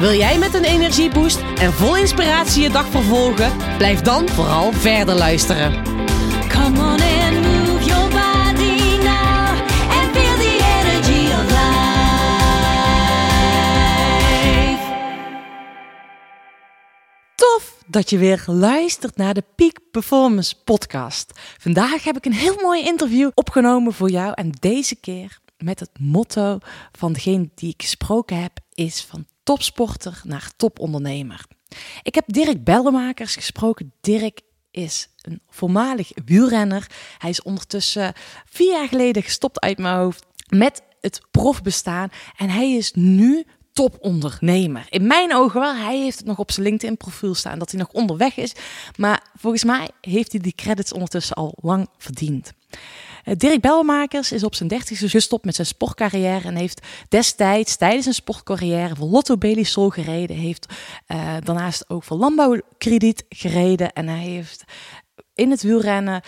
Wil jij met een energieboost en vol inspiratie je dag vervolgen? Blijf dan vooral verder luisteren. Come on and move your body now and feel the energy of life. Tof dat je weer luistert naar de Peak Performance Podcast. Vandaag heb ik een heel mooi interview opgenomen voor jou. En deze keer met het motto van degene die ik gesproken heb: is van topsporter naar topondernemer. Ik heb Dirk Bellemakers gesproken. Dirk is een voormalig wielrenner. Hij is ondertussen vier jaar geleden gestopt uit mijn hoofd met het profbestaan. En hij is nu topondernemer. In mijn ogen wel. Hij heeft het nog op zijn LinkedIn profiel staan dat hij nog onderweg is. Maar volgens mij heeft hij die credits ondertussen al lang verdiend. Eh, Dirk Belmakers is op zijn dertigste gestopt met zijn sportcarrière en heeft destijds tijdens zijn sportcarrière voor Lotto Belisol gereden. Heeft uh, daarnaast ook voor landbouwkrediet gereden en hij heeft in het wielrennen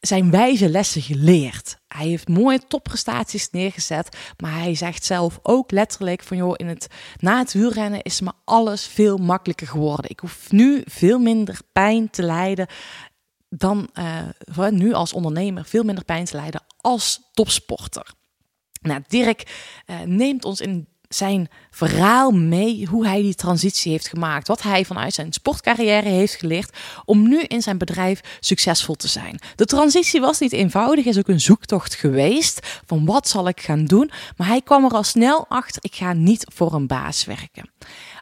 zijn wijze lessen geleerd. Hij heeft mooie topprestaties neergezet, maar hij zegt zelf ook letterlijk van joh, in het, na het wielrennen is me alles veel makkelijker geworden. Ik hoef nu veel minder pijn te lijden dan uh, nu als ondernemer veel minder pijn te lijden als topsporter. Nou, Dirk uh, neemt ons in zijn verhaal mee hoe hij die transitie heeft gemaakt. Wat hij vanuit zijn sportcarrière heeft geleerd om nu in zijn bedrijf succesvol te zijn. De transitie was niet eenvoudig, is ook een zoektocht geweest van wat zal ik gaan doen. Maar hij kwam er al snel achter, ik ga niet voor een baas werken.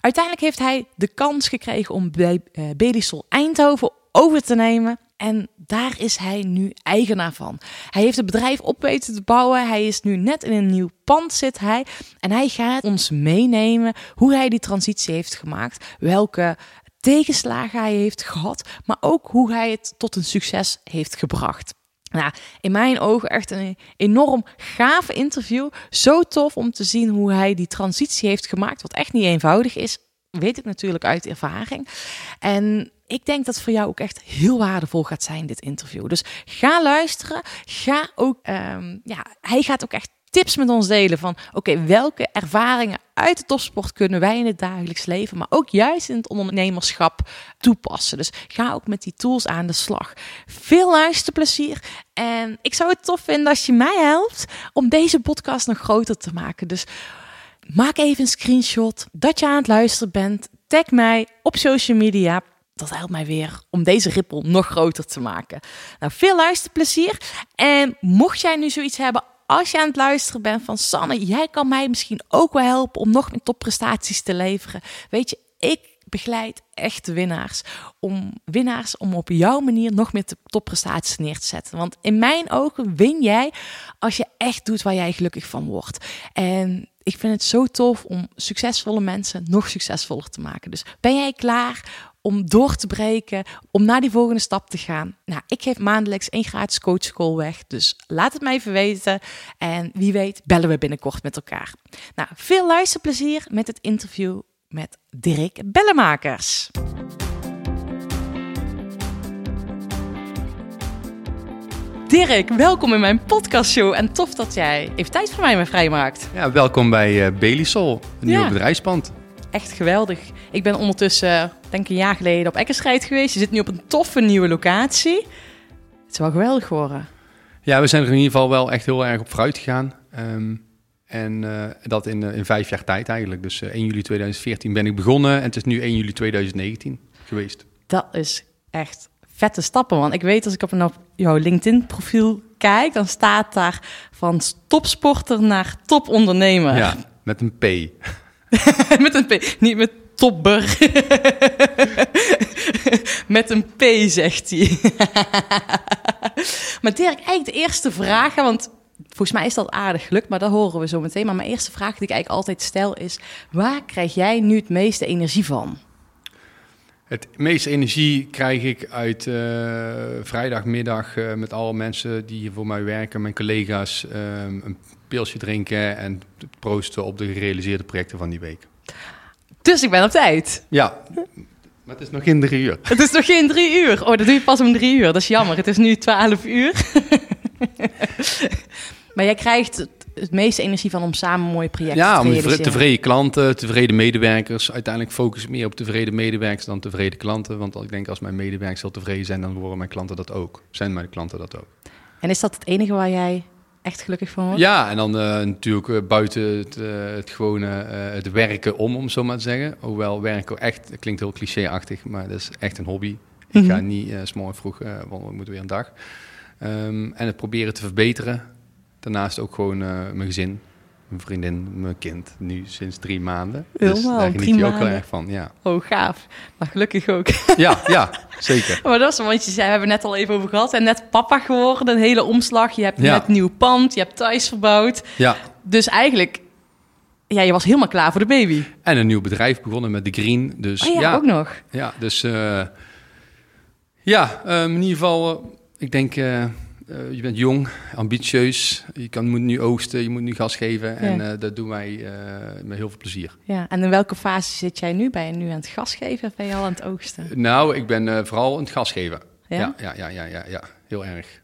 Uiteindelijk heeft hij de kans gekregen om bij uh, Belisol Eindhoven over te nemen. En daar is hij nu eigenaar van. Hij heeft het bedrijf op weten te bouwen. Hij is nu net in een nieuw pand zit hij. En hij gaat ons meenemen hoe hij die transitie heeft gemaakt. Welke tegenslagen hij heeft gehad. Maar ook hoe hij het tot een succes heeft gebracht. Nou, in mijn ogen echt een enorm gaaf interview. Zo tof om te zien hoe hij die transitie heeft gemaakt. Wat echt niet eenvoudig is. Weet ik natuurlijk uit ervaring. En ik denk dat het voor jou ook echt heel waardevol gaat zijn, dit interview. Dus ga luisteren. Ga ook, um, ja, hij gaat ook echt tips met ons delen van, oké, welke ervaringen uit de topsport kunnen wij in het dagelijks leven, maar ook juist in het ondernemerschap toepassen. Dus ga ook met die tools aan de slag. Veel luisterplezier. En ik zou het tof vinden als je mij helpt om deze podcast nog groter te maken. Dus maak even een screenshot dat je aan het luisteren bent. Tag mij op social media dat helpt mij weer om deze rippel nog groter te maken. Nou, veel luisterplezier. En mocht jij nu zoiets hebben als je aan het luisteren bent van Sanne, jij kan mij misschien ook wel helpen om nog meer topprestaties te leveren. Weet je, ik begeleid echte winnaars. Om winnaars om op jouw manier nog meer topprestaties neer te zetten. Want in mijn ogen win jij als je echt doet waar jij gelukkig van wordt. En ik vind het zo tof om succesvolle mensen nog succesvoller te maken. Dus ben jij klaar om door te breken, om naar die volgende stap te gaan? Nou, ik geef maandelijks één gratis coachschool weg, dus laat het mij even weten. En wie weet bellen we binnenkort met elkaar. Nou, veel luisterplezier met het interview met Dirk Bellemakers. Dirk, welkom in mijn podcastshow en tof dat jij even tijd voor mij me vrijmaakt. Ja, welkom bij uh, Belisol, een ja. nieuw bedrijfspand. Echt geweldig. Ik ben ondertussen, denk een jaar geleden, op Eckerscheid geweest. Je zit nu op een toffe nieuwe locatie. Het is wel geweldig geworden. Ja, we zijn er in ieder geval wel echt heel erg op vooruit gegaan. Um, en uh, dat in, uh, in vijf jaar tijd eigenlijk. Dus uh, 1 juli 2014 ben ik begonnen en het is nu 1 juli 2019 geweest. Dat is echt vette stappen. Want ik weet als ik op, een, op jouw LinkedIn-profiel kijk, dan staat daar van topsporter naar topondernemer. Ja, met een P. met een P, niet met topper. met een P, zegt hij. maar Dirk, eigenlijk de eerste vraag, want volgens mij is dat aardig gelukt, maar dat horen we zo meteen. Maar mijn eerste vraag die ik eigenlijk altijd stel is, waar krijg jij nu het meeste energie van? Het meeste energie krijg ik uit eh, vrijdagmiddag eh, met alle mensen die hier voor mij werken, mijn collega's, ehm, een pilsje drinken en proosten op de gerealiseerde projecten van die week. Dus ik ben op tijd. Ja, maar het is nog in drie uur. Het is nog geen drie uur. Oh, dat doe je pas om drie uur. Dat is jammer. Het is nu twaalf uur. maar jij krijgt het, het meeste energie van om samen mooie projecten Ja, te realiseren. tevreden klanten, tevreden medewerkers. Uiteindelijk focus ik meer op tevreden medewerkers dan tevreden klanten. Want ik denk als mijn medewerkers heel tevreden zijn, dan worden mijn klanten dat ook. Zijn mijn klanten dat ook. En is dat het enige waar jij echt gelukkig van wordt? Ja, en dan eh, natuurlijk eh, buiten het, eh, het gewone het werken om, om zo maar te zeggen. Hoewel werken echt, klinkt heel clichéachtig, maar dat is echt een hobby. Ik ga Mhm. niet eh, 's morgen vroeg, want we moeten weer een dag. Ehm, en het proberen te verbeteren. Daarnaast ook gewoon mijn gezin, mijn vriendin, mijn kind. Nu sinds drie maanden. dus Helemaal, daar geniet je ook heel maanden. erg van, ja. Oh, gaaf. Maar gelukkig ook. Ja, ja, zeker. Maar dat is, want je zei, we hebben net al even over gehad. En net papa geworden, een hele omslag. Je hebt Ja. net nieuw pand, je hebt thuis verbouwd. Ja, Dus eigenlijk, ja, je was helemaal klaar voor de baby. en een nieuw bedrijf begonnen met The Green. Dus Oh ja, ja, ook nog. Ja, dus eh, ja, ehm, in ieder geval, eh, ik denk, eh, je bent jong, ambitieus, je kan, moet nu oogsten, je moet nu gas geven en Ja. eh, dat doen wij eh, met heel veel plezier. Ja, en in welke fase zit jij nu? Ben je nu aan het gas geven of ben je al aan het oogsten? Nou, ik ben eh, vooral aan het gas geven. Ja? Ja, ja, ja, ja, ja, heel erg.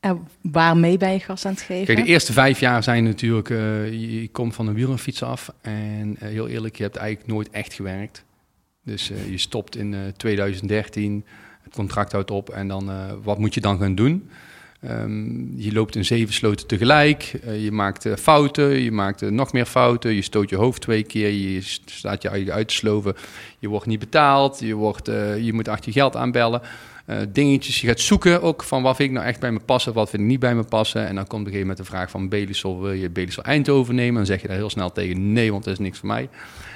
En waarmee ben je gas aan het geven? Kijk, de eerste vijf jaar zijn natuurlijk, eh, je, je komt van een wielrenfiets af en eh, heel eerlijk, je hebt eigenlijk nooit echt gewerkt. Dus eh, je stopt in eh, 2013, het contract houdt op en dan, eh, wat moet je dan gaan doen? Ehm, je loopt in zeven sloten tegelijk, eh, je maakt eh, fouten, je maakt nog meer fouten, je stoot je hoofd twee keer, je st- staat je uit te sloven, je wordt niet betaald, je, wordt, je moet achter je geld aanbellen. Dingetjes, je gaat zoeken ook van wat vind ik nou echt bij me passen, wat vind ik niet bij me passen. En dan komt gegeven moment de vraag van Belisol, wil je Belisol Eindhoven nemen? Dan zeg je daar heel snel tegen nee, want dat is niks voor mij.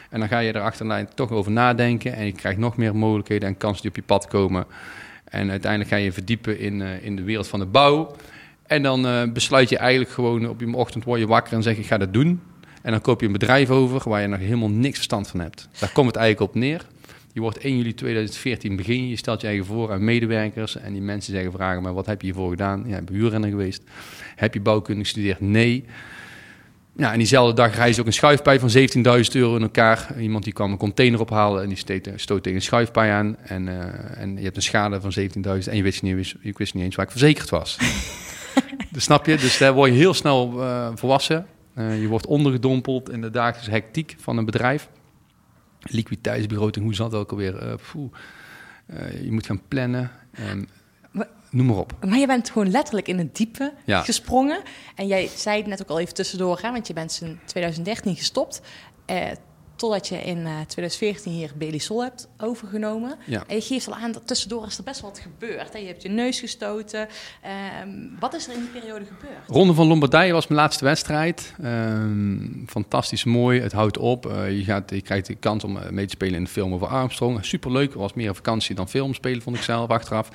En dan ga je er achterlijn toch over nadenken en je krijgt nog meer mogelijkheden en kansen die op je pad komen. En uiteindelijk ga je verdiepen in, eh, in de wereld van de bouw. En dan eh, besluit je eigenlijk gewoon op je ochtend word je wakker en zeg ik ga dat doen. En dan koop je een bedrijf over waar je nog helemaal niks verstand van hebt. Daar komt het eigenlijk op neer. Je wordt 1 juli 2014 begin je, stelt je eigen voor aan medewerkers en die mensen zeggen vragen maar wat heb je hiervoor gedaan? Ja, ik ben geweest. Heb je bouwkunde gestudeerd? Nee. Ja, en diezelfde dag reis ook een schuifpij van 17.000 euro in elkaar. Iemand die kwam een container ophalen en die steed, stoot tegen een schuifpij aan. En, eh, en je hebt een schade van 17.000 en je wist, niet, ik wist niet eens waar ik verzekerd was. dus snap je? Dus daar word je heel snel eh, volwassen. Eh, je wordt ondergedompeld in de dagelijkse hectiek van een bedrijf. Liquiditeitsbegroting, hoe zat dat ook alweer? Eh. Eh, je moet gaan plannen. Noem maar op. Maar je bent gewoon letterlijk in het diepe Ja. gesprongen. En jij zei het net ook al even tussendoor, hè, want je bent in 2013 gestopt. Eh, totdat je in eh, 2014 hier Belisol hebt overgenomen. Ja. En je geeft al aan dat tussendoor is er best wel wat gebeurd. Hè? Je hebt je neus gestoten. Ehm, wat is er in die periode gebeurd? Ronde van Lombardije was mijn laatste wedstrijd. Ehm, fantastisch mooi. Het houdt op. Eh, je, gaat, je krijgt de kans om eh, mee te spelen in een film over Armstrong. Superleuk. Het was meer een vakantie dan film spelen, vond ik zelf achteraf.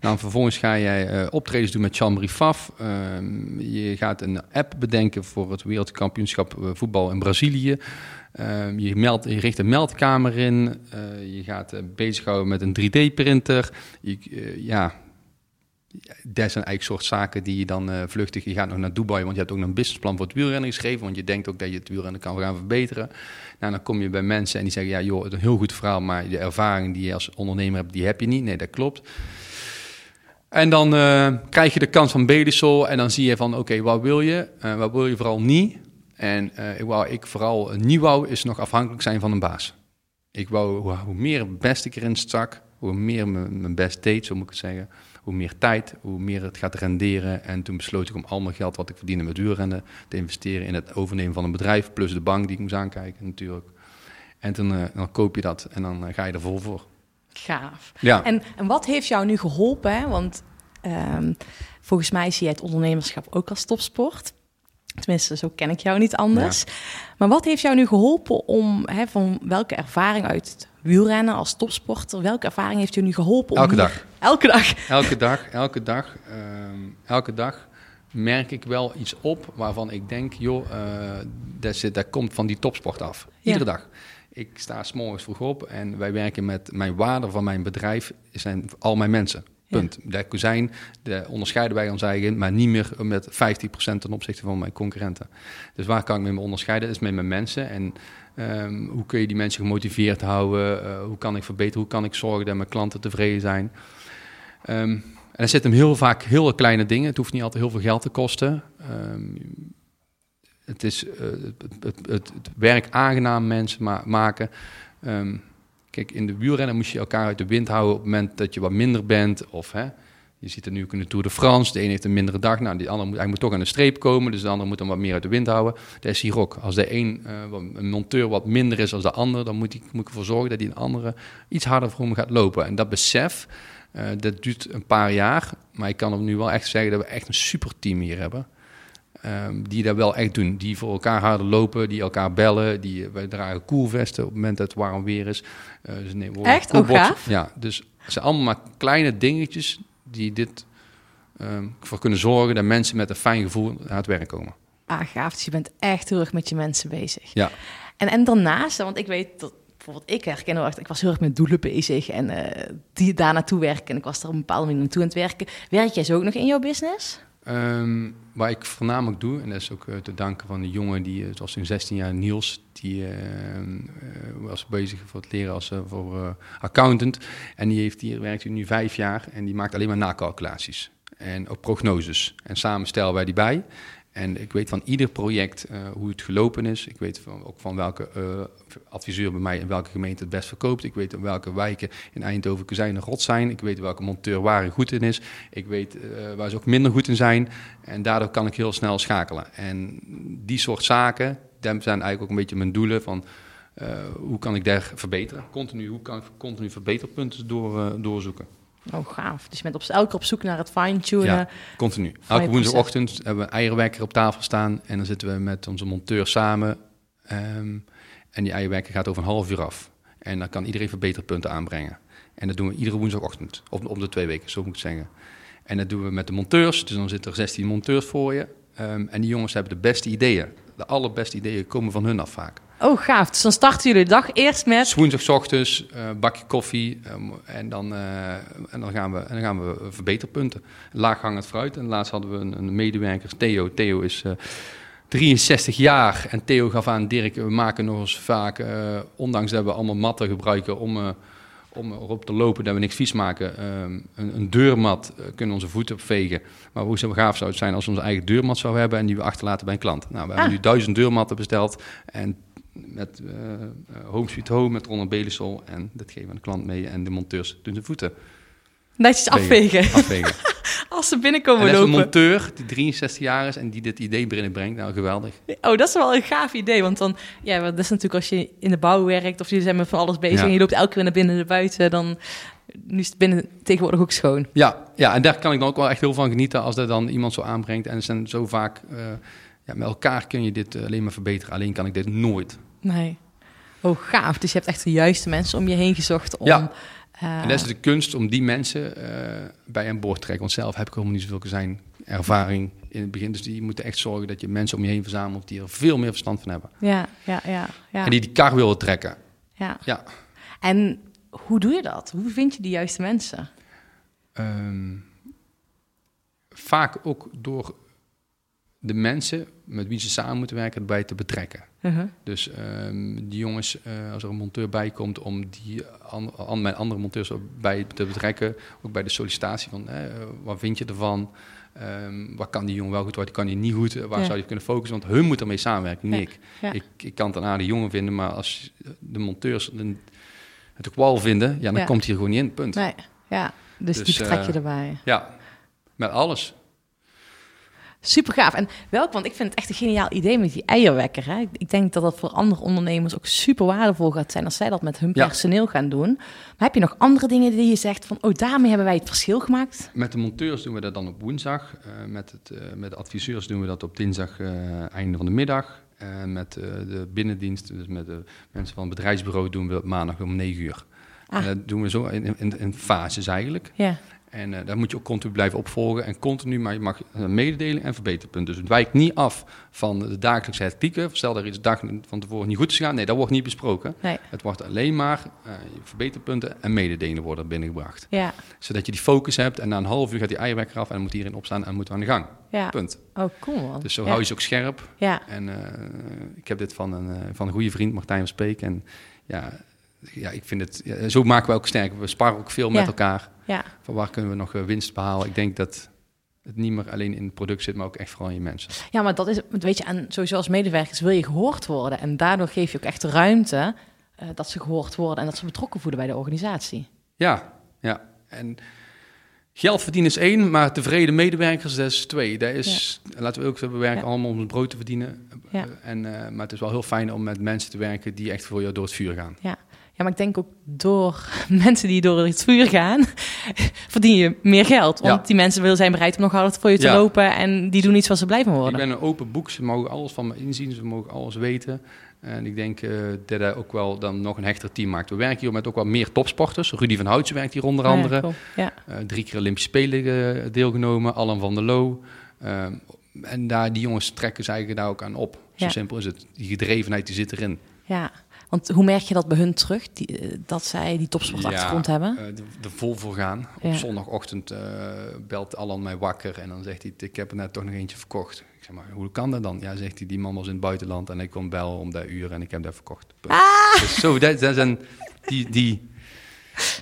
Dan vervolgens ga jij eh, optredens doen met Jean-Marie Faf. Ehm, je gaat een app bedenken voor het wereldkampioenschap eh, voetbal in Brazilië. Ehm, je, je richt een meldkamer in. Eh, je gaat eh, bezighouden met een 3D-printer. Je, eh, ja, dat zijn eigenlijk soort zaken die je dan vluchtig... Je gaat nog naar Dubai, want je hebt ook een businessplan voor het wielrennen geschreven. Want je denkt ook dat je het wielrennen kan gaan verbeteren. Nou, dan kom je bij mensen en die zeggen... Ja, joh, het is een heel goed verhaal, maar de ervaring die je als ondernemer hebt, die heb je niet. Nee, dat klopt. En dan krijg je de kans van Belisol en dan zie je van... Oké, wat wil je? Wat wil je vooral niet? En eh, waar ik vooral niet wou, is nog afhankelijk zijn van een baas. Ik wou, hoe, hoe meer best ik erin stak, hoe meer mijn, mijn best deed, zo moet ik het zeggen. Hoe meer tijd, hoe meer het gaat renderen. En toen besloot ik om al mijn geld wat ik verdiende met duurrennen te investeren in het overnemen van een bedrijf. Plus de bank die ik moest aankijken natuurlijk. En toen, eh, dan koop je dat en dan eh, ga je er vol voor. Gaaf. Ja, En, en wat heeft jou nu geholpen? Hè? Want ehm, volgens mij zie jij het ondernemerschap ook als topsport. Tenminste, zo ken ik jou niet anders. Maar wat heeft jou nu geholpen om, hè, van welke ervaring uit het wielrennen als topsporter, welke ervaring heeft je nu geholpen? Om Elke hier- dag. Elke dag. elke dag, elke dag, ehm, elke dag merk ik wel iets op waarvan ik denk, joh, eh, dat, zit, dat komt van die topsport af. Ja. Iedere dag. ik sta s'morgens vroeg op en wij werken met mijn waarde van mijn bedrijf zijn al mijn mensen. Punt. De kozijn de onderscheiden wij ons eigen, maar niet meer met 50% ten opzichte van mijn concurrenten. Dus waar kan ik me onderscheiden? Dat is met mijn mensen. En ehm, hoe kun je die mensen gemotiveerd houden? Eh, hoe kan ik verbeteren? Hoe kan ik zorgen dat mijn klanten tevreden zijn? Ehm, en er zitten heel vaak heel kleine dingen. Het hoeft niet altijd heel veel geld te kosten. Ehm, het is eh, het, werk aangenaam mensen ma- maken. In de wielrennen moest je elkaar uit de wind houden op het moment dat je wat minder bent. Of hè, je ziet het nu ook in de Tour de France. De een heeft een mindere dag. Nou, die andere moet, hij moet toch aan de streep komen. Dus de andere moet hem wat meer uit de wind houden. Dat is hier ook. Als de een, eh, een monteur wat minder is dan de ander, dan moet, hij, moet ik ervoor zorgen dat die een andere iets harder voor hem gaat lopen. En dat besef, eh, dat duurt een paar jaar. Maar ik kan hem nu wel echt zeggen dat we echt een superteam hier hebben. Ehm, die dat wel echt doen. Die voor elkaar harder lopen, die elkaar bellen. Die, eh, wij dragen koelvesten op het moment dat het warm weer is. Eh, dus nee, we Echt? Oh, koelboxen. gaaf. Ja, dus het zijn allemaal maar kleine dingetjes die dit ehm, voor kunnen zorgen dat mensen met een fijn gevoel aan het werk komen. Ah, gaaf. Dus je bent echt heel erg met je mensen bezig. Ja. En, en daarnaast, want ik weet dat bijvoorbeeld ik herken heel erg, ik was heel erg met doelen bezig en eh, die daar naartoe werken. En ik was er op een bepaalde manier naartoe aan het werken. Werk jij zo ook nog in jouw business? Ehm, waar ik voornamelijk doe, en dat is ook eh, te danken van de jongen die, het was in 16 jaar Niels, die ehm, eh, was bezig voor het leren als eh, voor accountant. En die heeft hier, werkt hier nu vijf jaar en die maakt alleen maar nakalculaties. En ook prognoses. En samen stellen wij die bij. En ik weet van ieder project eh, hoe het gelopen is. Ik weet van, ook van welke eh, adviseur bij mij in welke gemeente het best verkoopt. Ik weet welke wijken in Eindhoven kozijnen rot zijn. Ik weet welke monteur waar hij goed in is. Ik weet eh, waar ze ook minder goed in zijn. En daardoor kan ik heel snel schakelen. En die soort zaken, dat zijn eigenlijk ook een beetje mijn doelen van... hoe kan ik daar verbeteren? Continu, hoe kan ik continu verbeterpunten door, doorzoeken? Oh, gaaf. Dus je bent op, elke keer op zoek naar het fine-tunen. Ja, continu. Elke woensdagochtend hebben we een eierwekker op tafel staan. En dan zitten we met onze monteur samen. Ehm, en die eierwekker gaat over een half uur af. En dan kan iedereen verbeterpunten aanbrengen. En dat doen we iedere woensdagochtend. Of om de twee weken, zo moet ik zeggen. En dat doen we met de monteurs. Dus dan zitten er 16 monteurs voor je. Ehm, en die jongens hebben de beste ideeën. De allerbeste ideeën komen van hun af vaak. Oh, gaaf. Dus dan starten jullie de dag eerst met... Dus woensdagochtends, eh bakje koffie. ehm, en, dan, eh, en, dan gaan we, en dan gaan we verbeterpunten. Laaghangend fruit. En laatst hadden we een, een medewerker, Theo. Theo is eh, 63 jaar. En Theo gaf aan, Dirk, we maken nog eens vaak... eh, ondanks dat we allemaal matten gebruiken om, eh, om erop te lopen... dat we niks vies maken. ehm, een, een deurmat eh, kunnen onze voeten op vegen. Maar hoe zo gaaf zou het zijn als we onze eigen deurmat zouden hebben... en die we achterlaten bij een klant. Nou, we hebben Ah. nu duizend deurmatten besteld... En met eh eh, Home Sweet Home, met Ron en Belisol. En dat geven we de klant mee. En de monteurs doen de voeten Netjes afvegen. afvegen. Als ze en binnenkomen dat is een lopen. monteur die 63 jaar is en die dit idee binnenbrengt. Nou, geweldig. Oh, dat is wel een gaaf idee. Want dan, ja, dat is natuurlijk als je in de bouw werkt of je zijn met van alles bezig Ja. en je loopt elke keer naar binnen en naar buiten, dan nu is het binnen tegenwoordig ook schoon. Ja, ja, en daar kan ik dan ook wel echt heel van genieten als dat dan iemand zo aanbrengt. En er zijn zo vaak, eh, ja, met elkaar kun je dit alleen maar verbeteren. Alleen kan ik dit nooit. Nee. Oh, gaaf. Dus je hebt echt de juiste mensen om je heen gezocht om... Ja. eh, En dat is de kunst om die mensen eh, bij aan boord te trekken. Want zelf heb ik helemaal niet zoveel zijn ervaring in het begin. Dus die moeten echt zorgen dat je mensen om je heen verzamelt die er veel meer verstand van hebben. ja, ja, ja, ja. En die die kar willen trekken. ja. Ja. En hoe doe je dat? Hoe vind je die juiste mensen? Ehm, vaak ook door de mensen met wie ze samen moeten werken erbij te betrekken. Uh-huh. Dus ehm, die jongens, eh, als er een monteur bij komt, om die an, an- mijn andere monteurs bij te betrekken. Ook bij de sollicitatie van, eh, wat vind je ervan? Ehm, wat kan die jongen wel goed, wat kan hij niet goed? Waar Ja. zou je kunnen focussen? Want hun moet ermee samenwerken, niet Ja, ik. ja. ik. Ik kan het een aardige jongen vinden, maar als de monteurs het kwal vinden, ja, dan komt hij er gewoon niet in, punt. Nee, ja. Dus, Dus, die betrek je eh, erbij. Ja, met alles. Super gaaf. En welk, want ik vind het echt een geniaal idee met die eierwekker. Hè? Ik- denk dat dat voor andere ondernemers ook super waardevol gaat zijn als zij dat met hun Ja. personeel gaan doen. Maar heb je nog andere dingen die je zegt van, oh, daarmee hebben wij het verschil gemaakt? Met de monteurs doen we dat dan op woensdag. Eh, met, het, eh, met de adviseurs doen we dat op dinsdag, eh, einde van de middag. En met de binnendienst, dus met de mensen van het bedrijfsbureau, doen we dat maandag om 9 uur. Ah. En dat doen we zo in, in, in fases eigenlijk. Ja, En eh, daar moet je ook continu blijven opvolgen en continu, maar je mag uh, mededeling en verbeterpunten. Dus het wijkt niet af van de dagelijkse het pieken. Stel er iets dag van tevoren niet goed is gegaan, nee, dat wordt niet besproken. Nee. Het wordt alleen maar eh, verbeterpunten en mededelingen worden binnengebracht. Ja, Zodat je die focus hebt en na een half uur gaat die eierwekker af en dan moet iedereen opstaan en moeten we aan de gang. ja. Punt. Oh, cool man. Dus zo ja. hou je ze ook scherp. Ja, En eh, ik heb dit van een, eh, van een goede vriend, Martijn van Speek. En ja, ja ik vind het, ja, zo maken we ook sterk. We sparren ook veel met elkaar. ja. Van waar kunnen we nog eh, winst behalen? Ik denk dat het niet meer alleen in het product zit, maar ook echt vooral in je mensen. Ja, maar dat is, weet je, en sowieso als medewerkers wil je gehoord worden. En daardoor geef je ook echt de ruimte eh, dat ze gehoord worden en dat ze betrokken voelen bij de organisatie. Ja, ja. En geld verdienen is één, maar tevreden medewerkers, dat is twee. Dat is, laten we ook we werken Ja. allemaal om het brood te verdienen. Ja. En, eh, maar het is wel heel fijn om met mensen te werken die echt voor jou door het vuur gaan. Ja. Ja, maar ik denk ook door mensen die door het vuur gaan, verdien je meer geld. Want Ja. die mensen willen zijn bereid om nog harder voor je te Ja. lopen en die doen iets waar ze blij van Ik worden. ben een open boek, ze mogen alles van me inzien, ze mogen alles weten. En ik denk eh, dat dat ook wel dan nog een hechter team maakt. We werken hier met ook wel meer topsporters. Rudy van Houtsen werkt hier onder Ja, andere. cool. Ja, Eh, drie keer Olympische Spelen eh, deelgenomen. Allen van der Loo. En daar, die jongens trekken ze eigenlijk daar ook aan op. Zo Ja. simpel is het. Die gedrevenheid die zit erin. ja. Want hoe merk je dat bij hun terug, die, eh, dat zij die topsportachtergrond Ja, hebben? eh, de, de vol voor gaan. Op Ja. zondagochtend eh, belt Alan mij wakker en dan zegt hij, ik heb er net toch nog eentje verkocht. Ik zeg maar, hoe kan dat dan? Ja, zegt hij, die man was in het buitenland en ik kon bellen om dat uur en ik heb dat verkocht. Ah! Dus zo, dat, dat zijn die, die,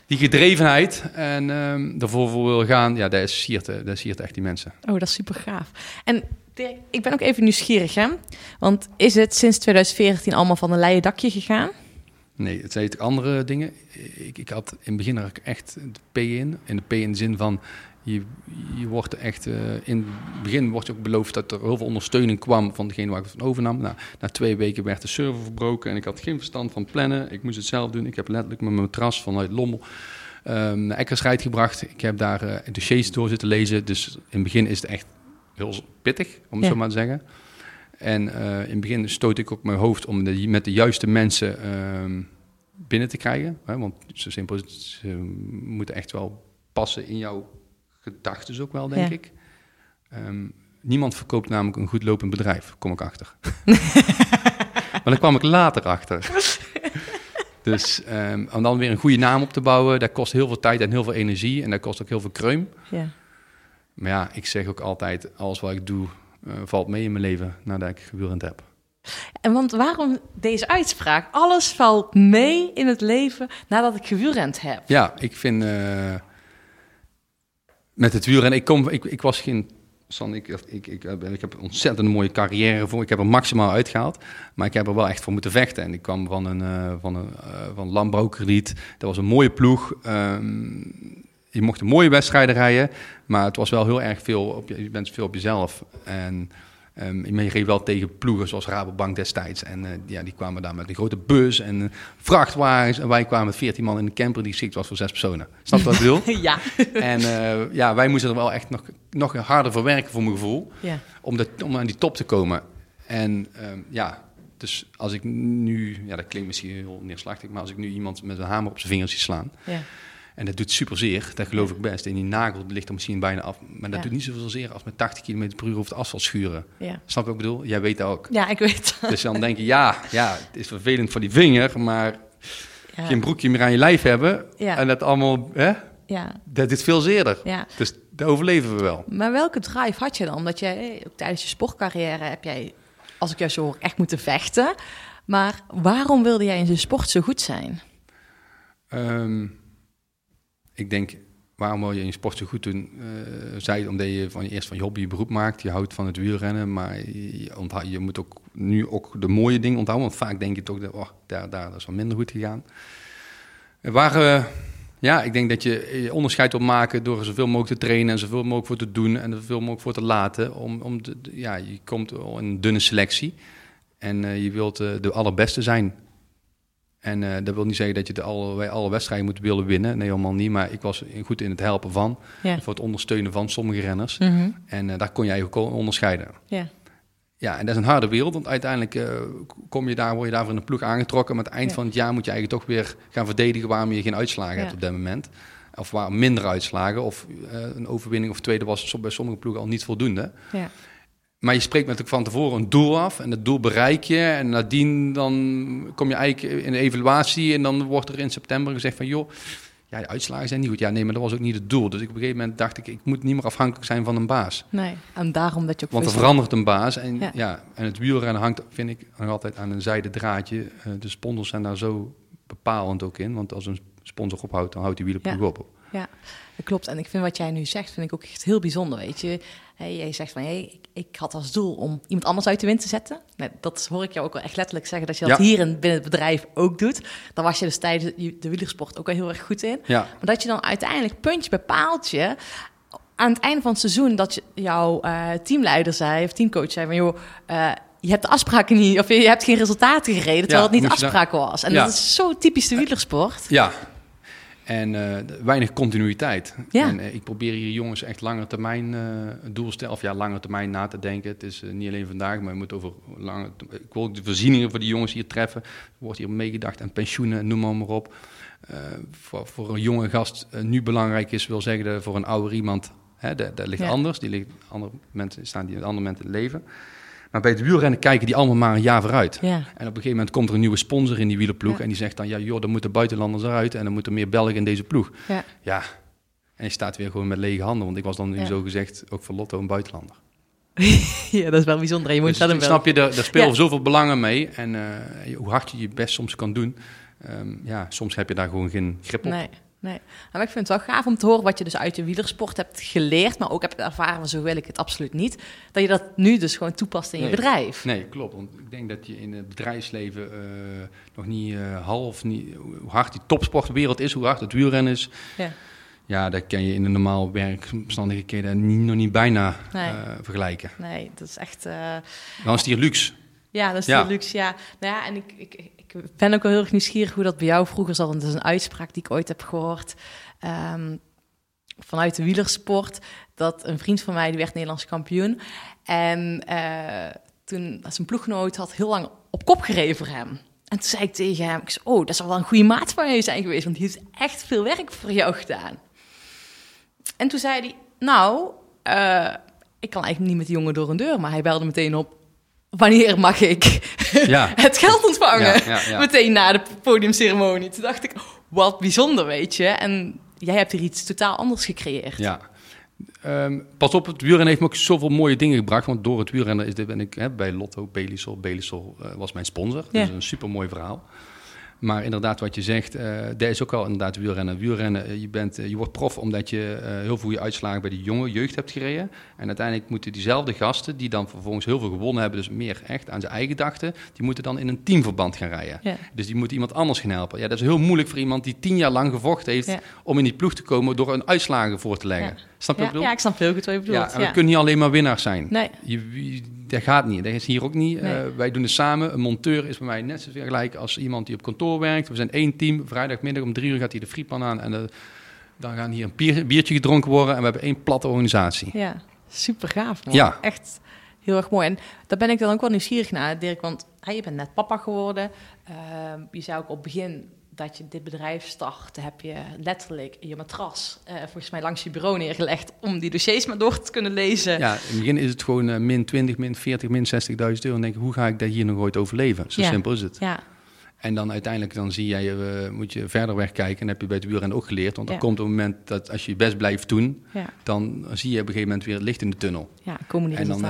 die gedrevenheid en ehm ervoor voor wil gaan, ja, dat is siert, dat siert echt die mensen. Oh, dat is super gaaf. En Ik ben ook even nieuwsgierig, hè? Want is het sinds 2014 allemaal van een leien dakje gegaan? Nee, het zijn andere dingen. Ik, ik had in het begin er echt de P in. En de P in de zin van, je, je wordt echt... eh, in het begin wordt je ook beloofd dat er heel veel ondersteuning kwam van degene waar ik het van overnam. Nou, na twee weken werd de server verbroken en ik had geen verstand van plannen. Ik moest het zelf doen. Ik heb letterlijk met mijn matras vanuit Lommel ehm naar Eckersrijd gebracht. Ik heb daar eh dossiers door zitten lezen. Dus in het begin is het echt heel pittig, om het Ja. zo maar te zeggen. En eh, in het begin stoot ik ook mijn hoofd om de, met de juiste mensen ehm, binnen te krijgen. Hè? Want zo simpel is het, ze moeten echt wel passen in jouw gedachten ook wel, denk Ja. ik. Ehm, niemand verkoopt namelijk een goed lopend bedrijf, kom ik achter. maar daar kwam ik later achter. Dus ehm, om dan weer een goede naam op te bouwen, dat kost heel veel tijd en heel veel energie. En dat kost ook heel veel kreum. Ja. Maar ja, ik zeg ook altijd, alles wat ik doe, eh, valt mee in mijn leven nadat ik gewielrend heb. En want waarom deze uitspraak? Alles valt mee in het leven nadat ik gewielrend heb. Ja, ik vind eh, met het wielrennen, ik, kom, ik, ik was geen. San, ik, ik, ik, heb- ik heb een ontzettend mooie carrière voor. Ik heb er maximaal uitgehaald. Maar ik heb er wel echt voor moeten vechten. En ik kwam van een, eh, van een eh, van landbouwkrediet. Dat was een mooie ploeg. Ehm, je mocht een mooie wedstrijden rijden. Maar het was wel heel erg veel op je, je bent veel op jezelf. En ehm, je reed wel tegen ploegen zoals Rabobank destijds. En eh, ja, die kwamen daar met een grote bus en eh, vrachtwagens. En wij kwamen met 14 man in een camper die geschikt was voor zes personen. Snap je wat ik bedoel? Ja. En eh, ja, wij moesten er wel echt nog, nog harder voor werken, voor mijn gevoel, ja. om, de, om aan die top te komen. En ehm, ja, dus als ik nu, ja, dat klinkt misschien heel neerslachtig, maar als ik nu iemand met een hamer op zijn vingers zie slaan, Ja. En dat doet super zeer, dat geloof ik best. En die nagel ligt er misschien bijna af, maar dat Ja. doet niet zoveel zeer als met 80 km per uur over het asfalt schuren. Ja. Snap je wat ik bedoel? Jij weet dat ook. ja, ik weet dat. Dus dan denk je, ja, ja, het is vervelend voor die vinger, maar Ja. geen broekje meer aan je lijf hebben en dat allemaal, hè, Ja. dat is veel zeerder. ja. Dus daar overleven we wel. Maar welke drive had je dan? Omdat jij, ook tijdens je sportcarrière heb jij, als ik jou zo hoor, echt moeten vechten. Maar waarom wilde jij in de sport zo goed zijn? Ehm, ik denk, waarom wil je in sport zo goed doen? Eh zij omdat je van, eerst van je hobby je beroep maakt. Je houdt van het wielrennen, maar je, je moet ook nu ook de mooie dingen onthouden. Want vaak denk je toch, dat, oh, daar, daar is wat minder goed gegaan. Er waren, ja, ik denk dat je je onderscheid wil maken door zoveel mogelijk te trainen en zoveel mogelijk voor te doen en er zoveel mogelijk voor te laten. Om, om ja, je komt in een dunne selectie en eh, je wilt eh, de allerbeste zijn. En eh, dat wil niet zeggen dat je de alle, alle wedstrijden moet willen winnen. Nee, helemaal niet. Maar ik was goed in het helpen van. Ja. Voor het ondersteunen van sommige renners. Mhm. En eh, daar kon jij ook onderscheiden. Ja. Ja, en dat is een harde wereld. Want uiteindelijk eh, kom je daar, word je daarvoor in de ploeg aangetrokken. Maar het eind Ja. van het jaar moet je eigenlijk toch weer gaan verdedigen waarom je geen uitslagen Ja. hebt op dat moment. Of waren minder uitslagen. Of een overwinning of tweede was bij sommige ploegen al niet voldoende. Ja. Maar je spreekt met van tevoren een doel af. En dat doel bereik je. En nadien dan kom je eigenlijk in de evaluatie. En dan wordt er in september gezegd van... joh, ja, de uitslagen zijn niet goed. Ja, nee, maar dat was ook niet het doel. Dus ik, op een gegeven moment dacht ik... ik moet niet meer afhankelijk zijn van een baas. Nee, en daarom dat je ook Want er verandert een baas. En, Ja. ja. en het wielrennen hangt, vind ik, nog altijd aan een zijde draadje. Eh, de sponsors zijn daar zo bepalend ook in. Want als een sponsor ophoudt, dan houdt die wielerploeg Ja. op. Ja, dat klopt. En ik vind wat jij nu zegt, vind ik ook echt heel bijzonder, weet je. Hey, jij zegt van, hey, ik, ik had als doel om iemand anders uit de wind te zetten. Nee, dat hoor ik jou ook wel echt letterlijk zeggen, dat je dat Ja. hier in, binnen het bedrijf ook doet. Daar was je dus tijdens de wielersport ook wel heel erg goed in. Ja, Maar dat je dan uiteindelijk puntje bij paaltje aan het einde van het seizoen dat je, jouw eh, teamleider zei of teamcoach zei van joh, eh, je hebt de afspraken niet of je, hebt geen resultaten gereden terwijl het niet de dan- afspraken was. En Ja. dat is zo typisch de wielersport. ja. En eh, weinig continuïteit. Ja. En eh, ik probeer hier jongens echt langer termijn doelstellen, of ja, langer termijn na te denken. Het is eh, niet alleen vandaag, maar je moet over lange... Ik wil ook de voorzieningen voor die jongens hier treffen. Er wordt hier meegedacht aan pensioenen, noem maar, maar op. Voor, voor een jonge gast nu belangrijk is, wil zeggen dat voor een ouder iemand, hè, dat, dat ligt Ja. anders. Die ligt, andere mensen staan die op andere in het leven. Maar bij het wielrennen kijken die allemaal maar een jaar vooruit. Ja, En op een gegeven moment komt er een nieuwe sponsor in die wielerploeg. Ja. En die zegt dan, ja joh, dan moeten buitenlanders eruit. En dan moeten meer Belgen in deze ploeg. ja. Ja, en je staat weer gewoon met lege handen. Want ik was dan nu zo gezegd ook voor Lotto een buitenlander. ja, dat is wel bijzonder. Je moet Dus wel. snap je, daar, daar spelen zoveel belangen mee. En eh, hoe hard je je best soms kan doen. ehm, ja, soms heb je daar gewoon geen grip op. Nee, nee. Maar ik vind het wel gaaf om te horen wat je dus uit de wielersport hebt geleerd, maar ook hebt ervaren, van zo wil ik het absoluut niet. Dat je dat nu dus gewoon toepast in je bedrijf. Nee, klopt. Want ik denk dat je in het bedrijfsleven eh, nog niet eh, half, niet, hoe hard die topsportwereld is, hoe hard het wielrennen is. Ja. Ja, dat kan je in een normaal werkomstandigheden niet, nog niet bijna Nee. eh, vergelijken. Nee, dat is echt. Dan is het hier luxe. Ja, dat is Ja. luxe. Ja, nou ja, en ik, ik, ik ben ook wel heel erg nieuwsgierig hoe dat bij jou vroeger zat. Want dat is een uitspraak die ik ooit heb gehoord ehm, vanuit de wielersport. Dat een vriend van mij, die werd Nederlands kampioen. En eh, toen, zijn ploeggenoot had heel lang op kop gereden voor hem. En toen zei ik tegen hem, ik oh, dat zou wel een goede maat van je zijn geweest. Want die heeft echt veel werk voor jou gedaan. En toen zei hij, nou, eh, ik kan eigenlijk niet met die jongen door een deur. Maar hij belde meteen op, wanneer mag ik Ja. het geld ontvangen? Ja, ja, ja. Meteen na de podiumceremonie. Toen dacht ik, wat bijzonder, weet je. En jij hebt hier iets totaal anders gecreëerd. Ja. Ehm, pas op, het wielrennen heeft me ook zoveel mooie dingen gebracht. Want door het wielrennen is dit, ben ik hè, bij Lotto, Belisol. Belisol eh, was mijn sponsor. Ja. Dus een super mooi verhaal. Maar inderdaad, wat je zegt, dat is ook al inderdaad wielrennen. Wielrennen, eh, je, bent, eh, je wordt prof omdat je heel veel goede uitslagen bij de jonge jeugd hebt gereden. En uiteindelijk moeten diezelfde gasten, die dan vervolgens heel veel gewonnen hebben, dus meer echt aan zijn eigen dachten, die moeten dan in een teamverband gaan rijden. Ja. Dus die moet iemand anders gaan helpen. Ja, dat is heel moeilijk voor iemand die tien jaar lang gevochten heeft Ja. om in die ploeg te komen door een uitslagen voor te leggen. Ja. Snap je wat ik bedoel? ja, ik snap heel goed wat je bedoelt. Ja, we kunnen niet alleen maar winnaars zijn. Nee. Je, je- dat gaat niet. Dat is hier ook niet. Nee. Eh, wij doen het samen. Een monteur is bij mij net zoveel gelijk als iemand die op kantoor werkt. We zijn één team. Vrijdagmiddag om drie uur gaat hij de frietpan aan. En eh, dan gaan hier een bier- biertje gedronken worden. En we hebben één platte organisatie. Ja, super gaaf, man. Ja. Echt heel erg mooi. En daar ben ik dan ook wel nieuwsgierig naar, Dirk. Want hè, je bent net papa geworden. Ehm, je zei ook op het begin dat je dit bedrijf startte, heb je letterlijk je matras eh, volgens mij langs je bureau neergelegd om die dossiers maar door te kunnen lezen. Ja, in het begin is het gewoon eh, min 20, min 40, min 60.000 euro. En dan denk ik, hoe ga ik dat hier nog ooit overleven? Zo Ja. simpel is het. Ja, En dan uiteindelijk dan zie jij, eh, moet je verder wegkijken. En heb je bij het wielrennen ook geleerd. Want Ja. er komt een moment dat als je je best blijft doen... ja, dan zie je op een gegeven moment weer het licht in de tunnel. ja, komen die En dan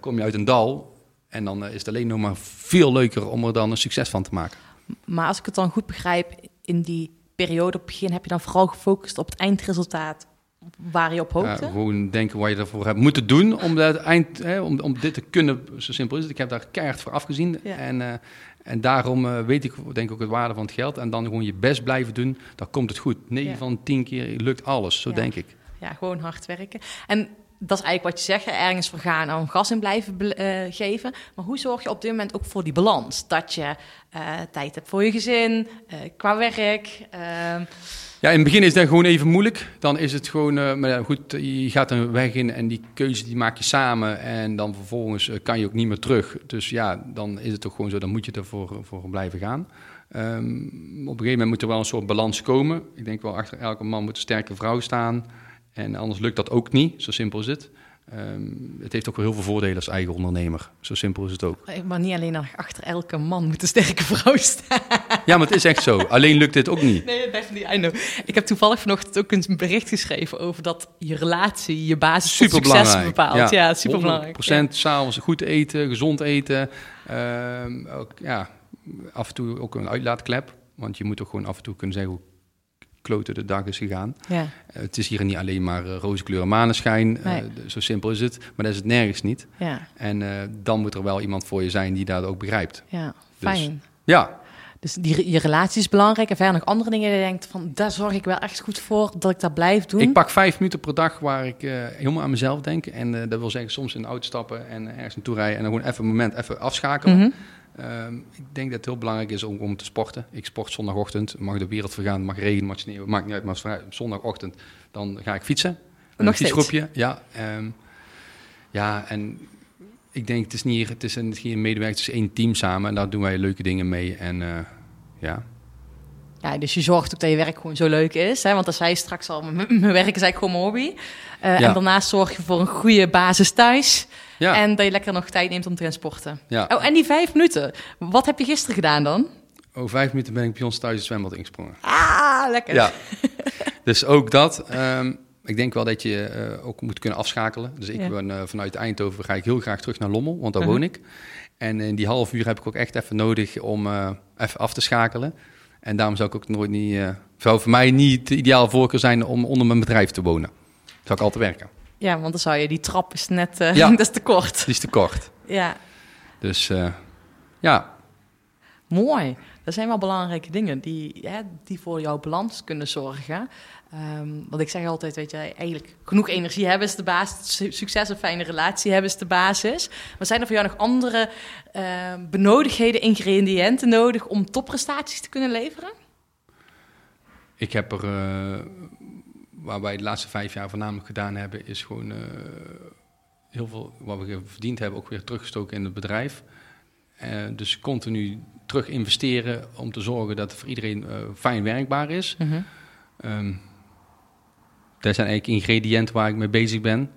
kom je uit een dal. En dan is het alleen nog maar veel leuker om er dan een succes van te maken. Maar als ik het dan goed begrijp, in die periode op het begin heb je dan vooral gefocust op het eindresultaat waar je op Ja, hoopte. gewoon denken wat je ervoor hebt moeten doen om, dat eind, hè, om, om dit te kunnen. Zo simpel is het. Ik heb daar keihard voor afgezien. Ja. En, eh, en daarom eh, weet ik denk ik ook het waarde van het geld. En dan gewoon je best blijven doen. Dan komt het goed. 9 Ja. van 10 keer lukt alles. Zo Ja. denk ik. Ja, gewoon hard werken. En dat is eigenlijk wat je zegt, ergens voor gaan en gas in blijven eh, geven. Maar hoe zorg je op dit moment ook voor die balans? Dat je eh, tijd hebt voor je gezin, eh, qua werk. ehm, Ja, in het begin is dat gewoon even moeilijk. Dan is het gewoon, maar goed, je gaat een weg in en die keuze die maak je samen. En dan vervolgens kan je ook niet meer terug. Dus ja, dan is het toch gewoon zo, dan moet je ervoor voor blijven gaan. Ehm, op een gegeven moment moet er wel een soort balans komen. Ik denk wel, achter elke man moet een sterke vrouw staan. En anders lukt dat ook niet, zo simpel is het. Ehm, het heeft ook wel heel veel voordelen als eigen ondernemer. Zo simpel is het ook. Maar niet alleen achter elke man moet een sterke vrouw staan. Ja, maar het is echt zo. Alleen lukt dit ook niet. Nee, definitely. I know. Ik heb toevallig vanochtend ook een bericht geschreven over dat je relatie je basis voor succes bepaalt. Ja, superbelangrijk. 100% s'avonds goed eten, gezond eten. Ehm, ook, ja, af en toe ook een uitlaatklep. Want je moet toch gewoon af en toe kunnen zeggen hoe kloten de dag is gegaan. Ja. Eh, het is hier niet alleen maar uh, roze kleur en maneschijn. Eh, Nee. zo simpel is het. Maar dat is het nergens niet. Ja, En eh, dan moet er wel iemand voor je zijn die dat ook begrijpt. ja, Dus- fijn. Ja, Dus die, je relatie is belangrijk. En verder nog andere dingen die je denkt van... daar zorg ik wel echt goed voor dat ik dat blijf doen. ik pak vijf minuten per dag waar ik eh, helemaal aan mezelf denk. En eh, dat wil zeggen soms in de auto stappen en ergens naartoe rijden. En dan gewoon even een moment even afschakelen. Mhm. Ehm, ik denk dat het heel belangrijk is om, om te sporten. Ik sport zondagochtend. Mag de wereld vergaan, mag regen, mag sneeuwen. Maakt niet uit, maar zondagochtend dan ga ik fietsen. Nog een fietsgroepje. Ja, ehm, ja, en ik denk het is niet, het is een, geen medewerker, het is één team samen. En daar doen wij leuke dingen mee. En eh, ja, Ja, dus je zorgt ook dat je werk gewoon zo leuk is. Hè? Want als zei je straks al, mijn werk is eigenlijk gewoon mijn hobby. Eh, Ja. En daarnaast zorg je voor een goede basis thuis. Ja, En dat je lekker nog tijd neemt om te gaan sporten. ja. Oh, en die vijf minuten. Wat heb je gisteren gedaan dan? Over vijf minuten ben ik bij ons thuis het zwembad ingesprongen. Ah, lekker. Ja, dus ook dat. Ehm, ik denk wel dat je eh, ook moet kunnen afschakelen. Dus ik Ja. ben eh, vanuit Eindhoven ga ik heel graag terug naar Lommel, want daar Uh-huh. woon ik. En in die half uur heb ik ook echt even nodig om eh, even af te schakelen. En daarom zou ik ook nooit niet, zou voor mij niet de ideale voorkeur zijn om onder mijn bedrijf te wonen. Zou ik altijd werken. Ja, want dan zou je, die trap is net, eh, Ja. dat is te kort. Het is te kort. Ja, Dus eh, ja, mooi. Dat zijn wel belangrijke dingen die, hè, die voor jouw balans kunnen zorgen. Ehm, want ik zeg altijd, weet je, eigenlijk genoeg energie hebben is de basis. Su- Succes een fijne relatie hebben is de basis. Maar zijn er voor jou nog andere eh, benodigdheden, ingrediënten nodig om topprestaties te kunnen leveren? Ik heb er, eh, waar wij de laatste vijf jaar voornamelijk gedaan hebben, is gewoon eh, heel veel wat we verdiend hebben ook weer teruggestoken in het bedrijf. Eh, dus continu terug investeren om te zorgen dat het voor iedereen eh, fijn werkbaar is. Ehm dat zijn eigenlijk ingrediënten waar ik mee bezig ben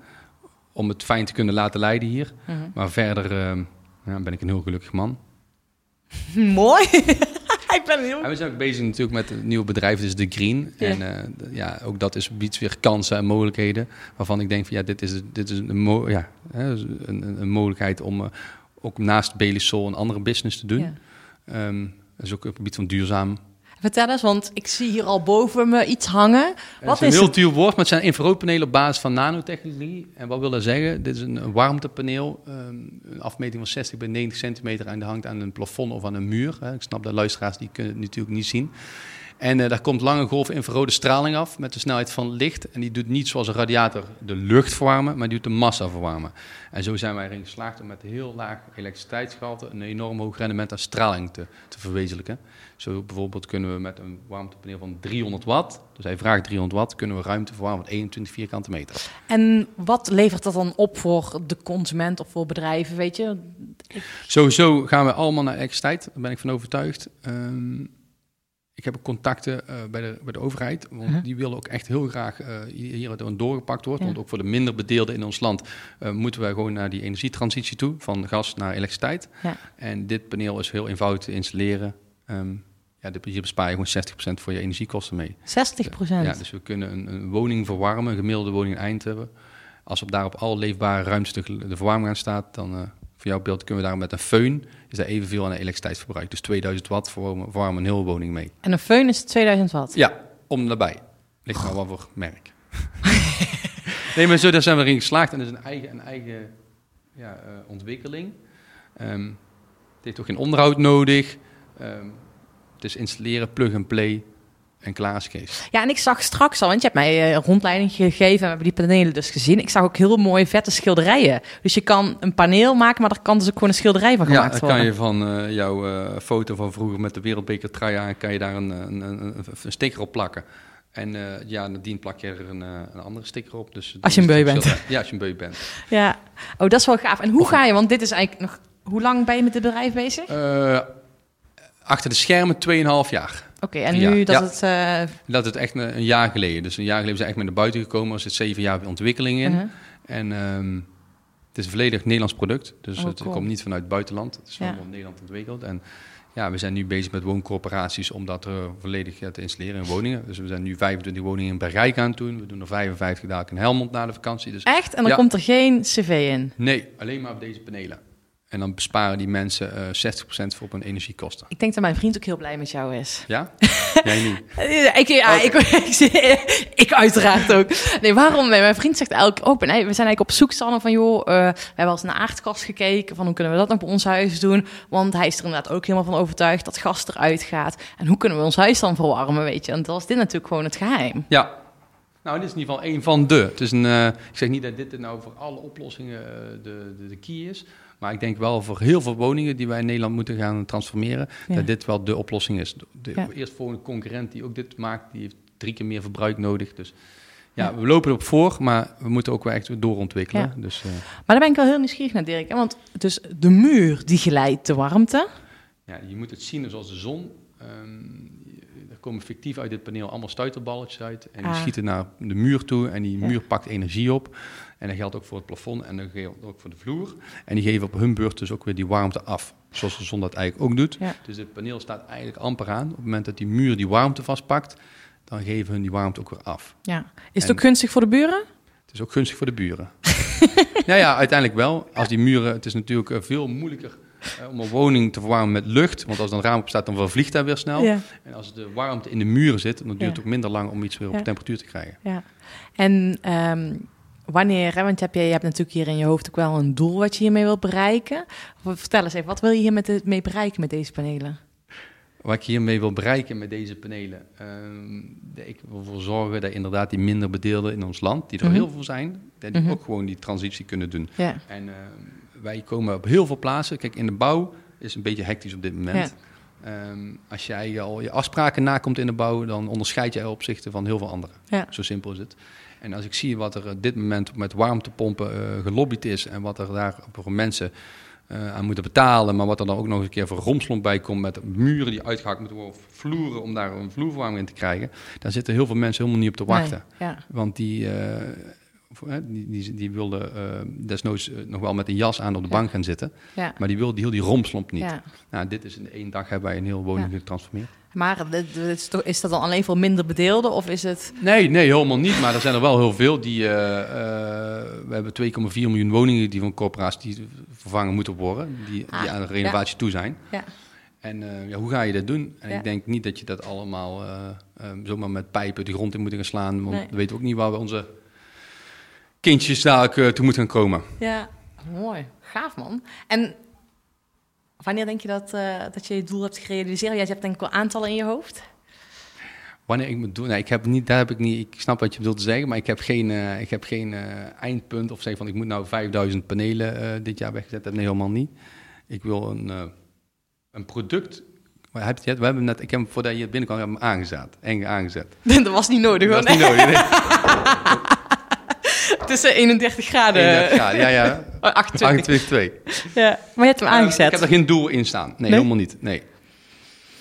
om het fijn te kunnen laten leiden hier. Mhm. Maar verder ja, ben ik een heel gelukkig man. Mooi. Ik ben heel... En we zijn ook bezig natuurlijk met een nieuw bedrijf, dus de Green. Ja. En eh, ja, ook dat is, biedt weer kansen en mogelijkheden. Waarvan ik denk van ja, dit is, dit is een, mo- ja, hè, dus een, een, een mogelijkheid om eh, ook naast Belisol een andere business te doen. Ja. Ehm, dat is ook op het gebied van duurzaam. Vertel eens, want ik zie hier al boven me iets hangen. Het Wat is een heel het? duur woord, maar het zijn infraroodpanelen op basis van nanotechnologie. En wat wil dat zeggen? Dit is een, warmtepaneel, ehm, een afmeting van 60 bij 90 centimeter en die hangt aan een plafond of aan een muur. Ik snap dat luisteraars die kunnen het natuurlijk niet zien. En eh, daar komt lange golf infrarode straling af met de snelheid van licht. En die doet niet zoals een radiator de lucht verwarmen, maar die doet de massa verwarmen. En zo zijn wij erin geslaagd om met heel laag elektriciteitsgehalte een enorm hoog rendement aan straling te, te verwezenlijken. Zo bijvoorbeeld kunnen we met een warmtepaneel van 300 watt, dus hij vraagt 300 watt, kunnen we ruimte verwarmen van 21 vierkante meter. En wat levert dat dan op voor de consument of voor bedrijven, weet je? Sowieso gaan we allemaal naar elektriciteit, daar ben ik van overtuigd. Ehm, ik heb ook contacten eh, bij, de, bij de overheid, want Mhm. die willen ook echt heel graag eh, hier het doorgepakt wordt. Ja. Want ook voor de minder bedeelden in ons land eh, moeten wij gewoon naar die energietransitie toe, van gas naar elektriciteit. Ja. En dit paneel is heel eenvoudig te installeren. Ehm, ja, hier bespaar je gewoon 60% voor je energiekosten mee. 60 procent. Ja, dus we kunnen een, een woning verwarmen, een gemiddelde woning in Eindhoven. Als op daar op alle leefbare ruimte de, de verwarming aan staat, dan voor jouw beeld kunnen we daar met een föhn, is daar evenveel aan elektriciteitsverbruik. Dus 2000 watt verwarmen, verwarmen een hele woning mee. En een föhn is 2000 watt. Ja, om nabij. Ligt maar wat voor merk. nee, maar zo daar zijn we erin geslaagd en dat is een eigen, een eigen ja, eh, ontwikkeling. Ehm, het heeft ook geen onderhoud nodig. Ehm, het is installeren, plug and play en klaar is Kees. Ja, en ik zag straks al, want je hebt mij eh, een rondleiding gegeven en we hebben die panelen dus gezien. Ik zag ook heel mooie vette schilderijen. Dus je kan een paneel maken, maar er kan dus ook gewoon een schilderij van Ja, gemaakt dan worden. kan je van eh, jouw eh, foto van vroeger met de wereldbeker trui aan, kan je daar een, een, een, een, sticker op plakken. En ja, nadien plak je er een, een andere sticker op. Dus Als je een dan beu het bent. Ja, als je een beu bent. Ja, oh, dat is wel gaaf. En hoe ga je, want dit is eigenlijk nog, hoe lang ben je met dit bedrijf bezig? Eh, Achter de schermen 2,5 jaar. Oké, en Ja, nu dat ja. het... eh, Dat is echt een, een jaar geleden. Dus een jaar geleden zijn we echt met naar buiten gekomen. Er zit zeven jaar ontwikkeling in. uh-huh. En ehm, het is een volledig Nederlands product. Dus Oh, het cool. komt niet vanuit het buitenland. Het is Ja. allemaal in Nederland ontwikkeld. En ja, we zijn nu bezig met wooncorporaties om dat er volledig te installeren in woningen. Dus we zijn nu 25 woningen in Bergijk aan het doen. We doen er 55 dadelijk in Helmond na de vakantie. Dus Echt? En dan komt er geen cv in? nee, alleen maar op deze panelen. En dan besparen die mensen eh 60% voor op hun energiekosten. Ik denk dat mijn vriend ook heel blij met jou is. Ja? Jij niet? Ik, ja, ik, ik, ik uiteraard ook. Nee, waarom? Nee, mijn vriend zegt eigenlijk ook, nee, we zijn eigenlijk op zoek Sanne, van, joh, eh, we hebben al eens naar aardgas gekeken, van hoe kunnen we dat nog bij ons huis doen? Want hij is er inderdaad ook helemaal van overtuigd dat gas eruit gaat. En hoe kunnen we ons huis dan verwarmen, weet je? En dat was dit natuurlijk gewoon het geheim. Ja. Nou, dit is in ieder geval een van de. Het is een, eh, ik zeg niet dat dit nou voor alle oplossingen de, de, de key is. Maar ik denk wel voor heel veel woningen die wij in Nederland moeten gaan transformeren, Ja. dat dit wel de oplossing is. De Ja. eerst voor een concurrent die ook dit maakt, die heeft drie keer meer verbruik nodig. Dus ja, we lopen erop voor, maar we moeten ook wel echt doorontwikkelen. Ja. Dus eh, Maar daar ben ik wel heel nieuwsgierig naar, Dirk. hè, Want dus de muur, die geleidt de warmte. ja, je moet het zien zoals de zon. Ehm, komen fictief uit dit paneel allemaal stuiterballetjes uit. En die Ah. schieten naar de muur toe en die Ja. muur pakt energie op. En dat geldt ook voor het plafond en dat geldt ook voor de vloer. En die geven op hun beurt dus ook weer die warmte af. Zoals de zon dat eigenlijk ook doet. Ja. Dus het paneel staat eigenlijk amper aan. Op het moment dat die muur die warmte vastpakt, dan geven hun die warmte ook weer af. Ja. Is het En- ook gunstig voor de buren? Het is ook gunstig voor de buren. ja, ja, uiteindelijk wel. Als die muren, het is natuurlijk eh, veel moeilijker om een woning te verwarmen met lucht. Want als er een raam op staat, dan vervliegt dat weer snel. Ja. En als de warmte in de muren zit, dan duurt Ja. het ook minder lang om iets weer op Ja. temperatuur te krijgen. Ja. En ehm, wanneer, hè, want heb je, je hebt natuurlijk hier in je hoofd ook wel een doel wat je hiermee wilt bereiken. Vertel eens even, wat wil je hier met de, mee bereiken met deze panelen? Wat ik hiermee wil bereiken met deze panelen, ehm, ik wil ervoor zorgen dat inderdaad die minder bedeelden in ons land, die er Mhm. heel veel zijn, dat die Mhm. ook gewoon die transitie kunnen doen. Ja, En ehm, wij komen op heel veel plaatsen. Kijk, in de bouw is een beetje hectisch op dit moment. Ehm, als jij al je afspraken nakomt in de bouw, dan onderscheid jij opzichten van heel veel anderen. ja, Zo simpel is het. En als ik zie wat er op dit moment met warmtepompen eh, gelobbyd is en wat er daar voor mensen eh, aan moeten betalen, maar wat er dan ook nog eens een keer voor romslomp bij komt met muren die uitgehakt moeten worden, of vloeren om daar een vloerverwarming in te krijgen, daar zitten heel veel mensen helemaal niet op te wachten. Nee, ja, Want die, eh, die, die, die wilden eh, desnoods eh, nog wel met een jas aan op de bank gaan zitten, maar die wilden die, heel die romslomp niet. ja. Nou, dit is in één dag hebben wij een heel woning getransformeerd. Maar dit is, dat dan alleen voor minder bedeelden of is het... Nee, nee, helemaal niet. Maar er zijn er wel heel veel die. eh, eh, we hebben 2,4 miljoen woningen die van corporaties die vervangen moeten worden, die, die Ah, aan de renovatie toe zijn. Ja, En eh, ja, hoe ga je dat doen? En Ja. ik denk niet dat je dat allemaal eh, eh, zomaar met pijpen de grond in moet gaan slaan. Want Nee. we weten ook niet waar we onze kindjes dadelijk eh, toe moeten gaan komen. ja. mooi. Gaaf man. En wanneer denk je dat, eh, dat je je doel hebt gerealiseerd? Jij hebt denk ik wel aantallen in je hoofd. Wanneer ik moet doen, nee, ik heb niet, daar heb ik niet. Ik snap wat je bedoelt te zeggen, maar ik heb geen, eh, ik heb geen eindpunt of zeg van ik moet nou 5000 panelen eh, dit jaar weggezet hebben. Nee, helemaal niet. Ik wil een, eh, een product. Maar heb je, we hebben net, ik heb hem voordat je binnenkwam heb ik hem aangezet, eng aangezet. dat was niet nodig hoor. Dat is niet nodig. Nee. Tussen 31 graden. 31 graden, ja, ja. Oh, 28. 28,2. Ja. Maar je hebt hem Eh, aangezet. ik heb er geen doel in staan. Nee, Nee? helemaal niet. Nee.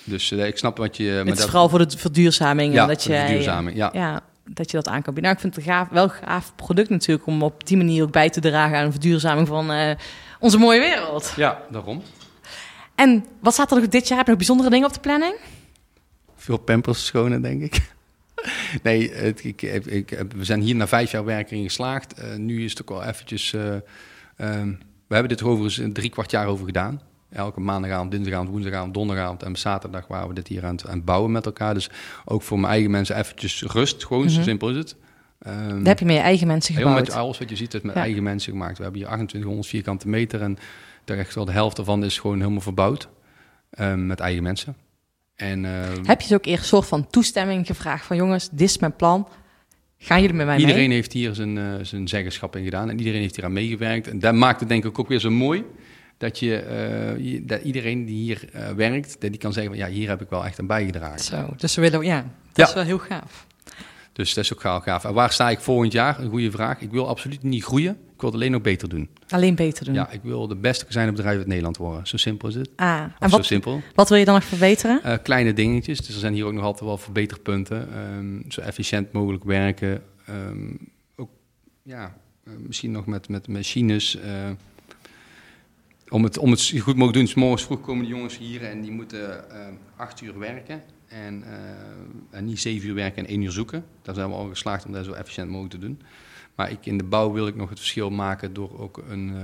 Dus eh, ik snap wat je. het maar is dat- vooral voor de verduurzaming. ja, dat je, verduurzaming, ja. ja, dat je dat aan kan bieden. Nou, ik vind het een gaaf, wel een gaaf product natuurlijk... om op die manier ook bij te dragen aan de verduurzaming van eh, onze mooie wereld. Ja, daarom. En wat staat er nog dit jaar? Heb je nog bijzondere dingen op de planning? Veel pampers schonen, denk ik. Nee, het, ik, ik, we zijn hier na vijf jaar werken in geslaagd. Eh, nu is het ook wel eventjes... eh, ehm, we hebben dit er overigens een drie kwart jaar over gedaan. Elke maandagavond, dinsdagavond, woensdagavond, donderdagavond en zaterdag waren we dit hier aan het, aan het bouwen met elkaar. Dus ook voor mijn eigen mensen eventjes rust. Gewoon, zo Mhm. simpel is het. Ehm, Dat heb je met je eigen mensen gebouwd. met alles wat je ziet, is met Ja. eigen mensen gemaakt. We hebben hier 2800 vierkante meter en daar echt wel de helft ervan is gewoon helemaal verbouwd. ehm, met eigen mensen. En ehm, Heb je ze ook eerst een soort van toestemming gevraagd van... jongens, dit is mijn plan. Gaan jullie met mij iedereen mee? heeft hier zijn, eh, zijn zeggenschap in gedaan en iedereen heeft hier aan meegewerkt. En dat maakt het denk ik ook weer zo mooi. Dat, je, eh, je- dat iedereen die hier eh, werkt, dat die kan zeggen van ja, hier heb ik wel echt aan bijgedragen. Zo, dus we willen... Ja, dat Ja. is wel heel gaaf. Dus dat is ook gaaf. gaaf. En waar sta ik volgend jaar? Een goede vraag. Ik wil absoluut niet groeien. Ik wil het alleen nog beter doen. Alleen beter doen. Ja, ik wil de beste bedrijf uit Nederland worden. Zo simpel is het. Ah, en Of zo wat, simpel. wat wil je dan nog verbeteren? Eh, kleine dingetjes. Dus er zijn hier ook nog altijd wel verbeterpunten. Ehm, zo efficiënt mogelijk werken. Ehm, ook, ja, eh, misschien nog met, met machines. eh, om, het, om het goed mogelijk te doen. 's morgens vroeg komen de jongens hier en die moeten acht uur werken. En, en niet zeven uur werken en één uur zoeken. Daar zijn we al geslaagd om dat zo efficiënt mogelijk te doen. Maar ik, in de bouw wil ik nog het verschil maken door ook een, eh,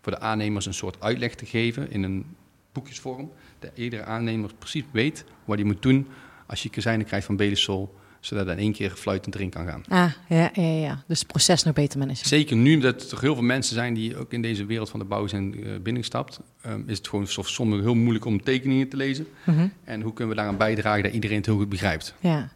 voor de aannemers een soort uitleg te geven in een boekjesvorm. Dat iedere aannemer precies weet wat hij moet doen als je kezijnen krijgt van Belisol, zodat hij in één keer fluitend erin kan gaan. Ah, ja, ja, ja. Dus het proces nog beter managen. Zeker nu dat er toch heel veel mensen zijn die ook in deze wereld van de bouw zijn eh, binnengestapt, ehm, is het gewoon voor sommigen heel moeilijk om tekeningen te lezen. Mhm. En hoe kunnen we daaraan bijdragen dat iedereen het heel goed begrijpt? Ja,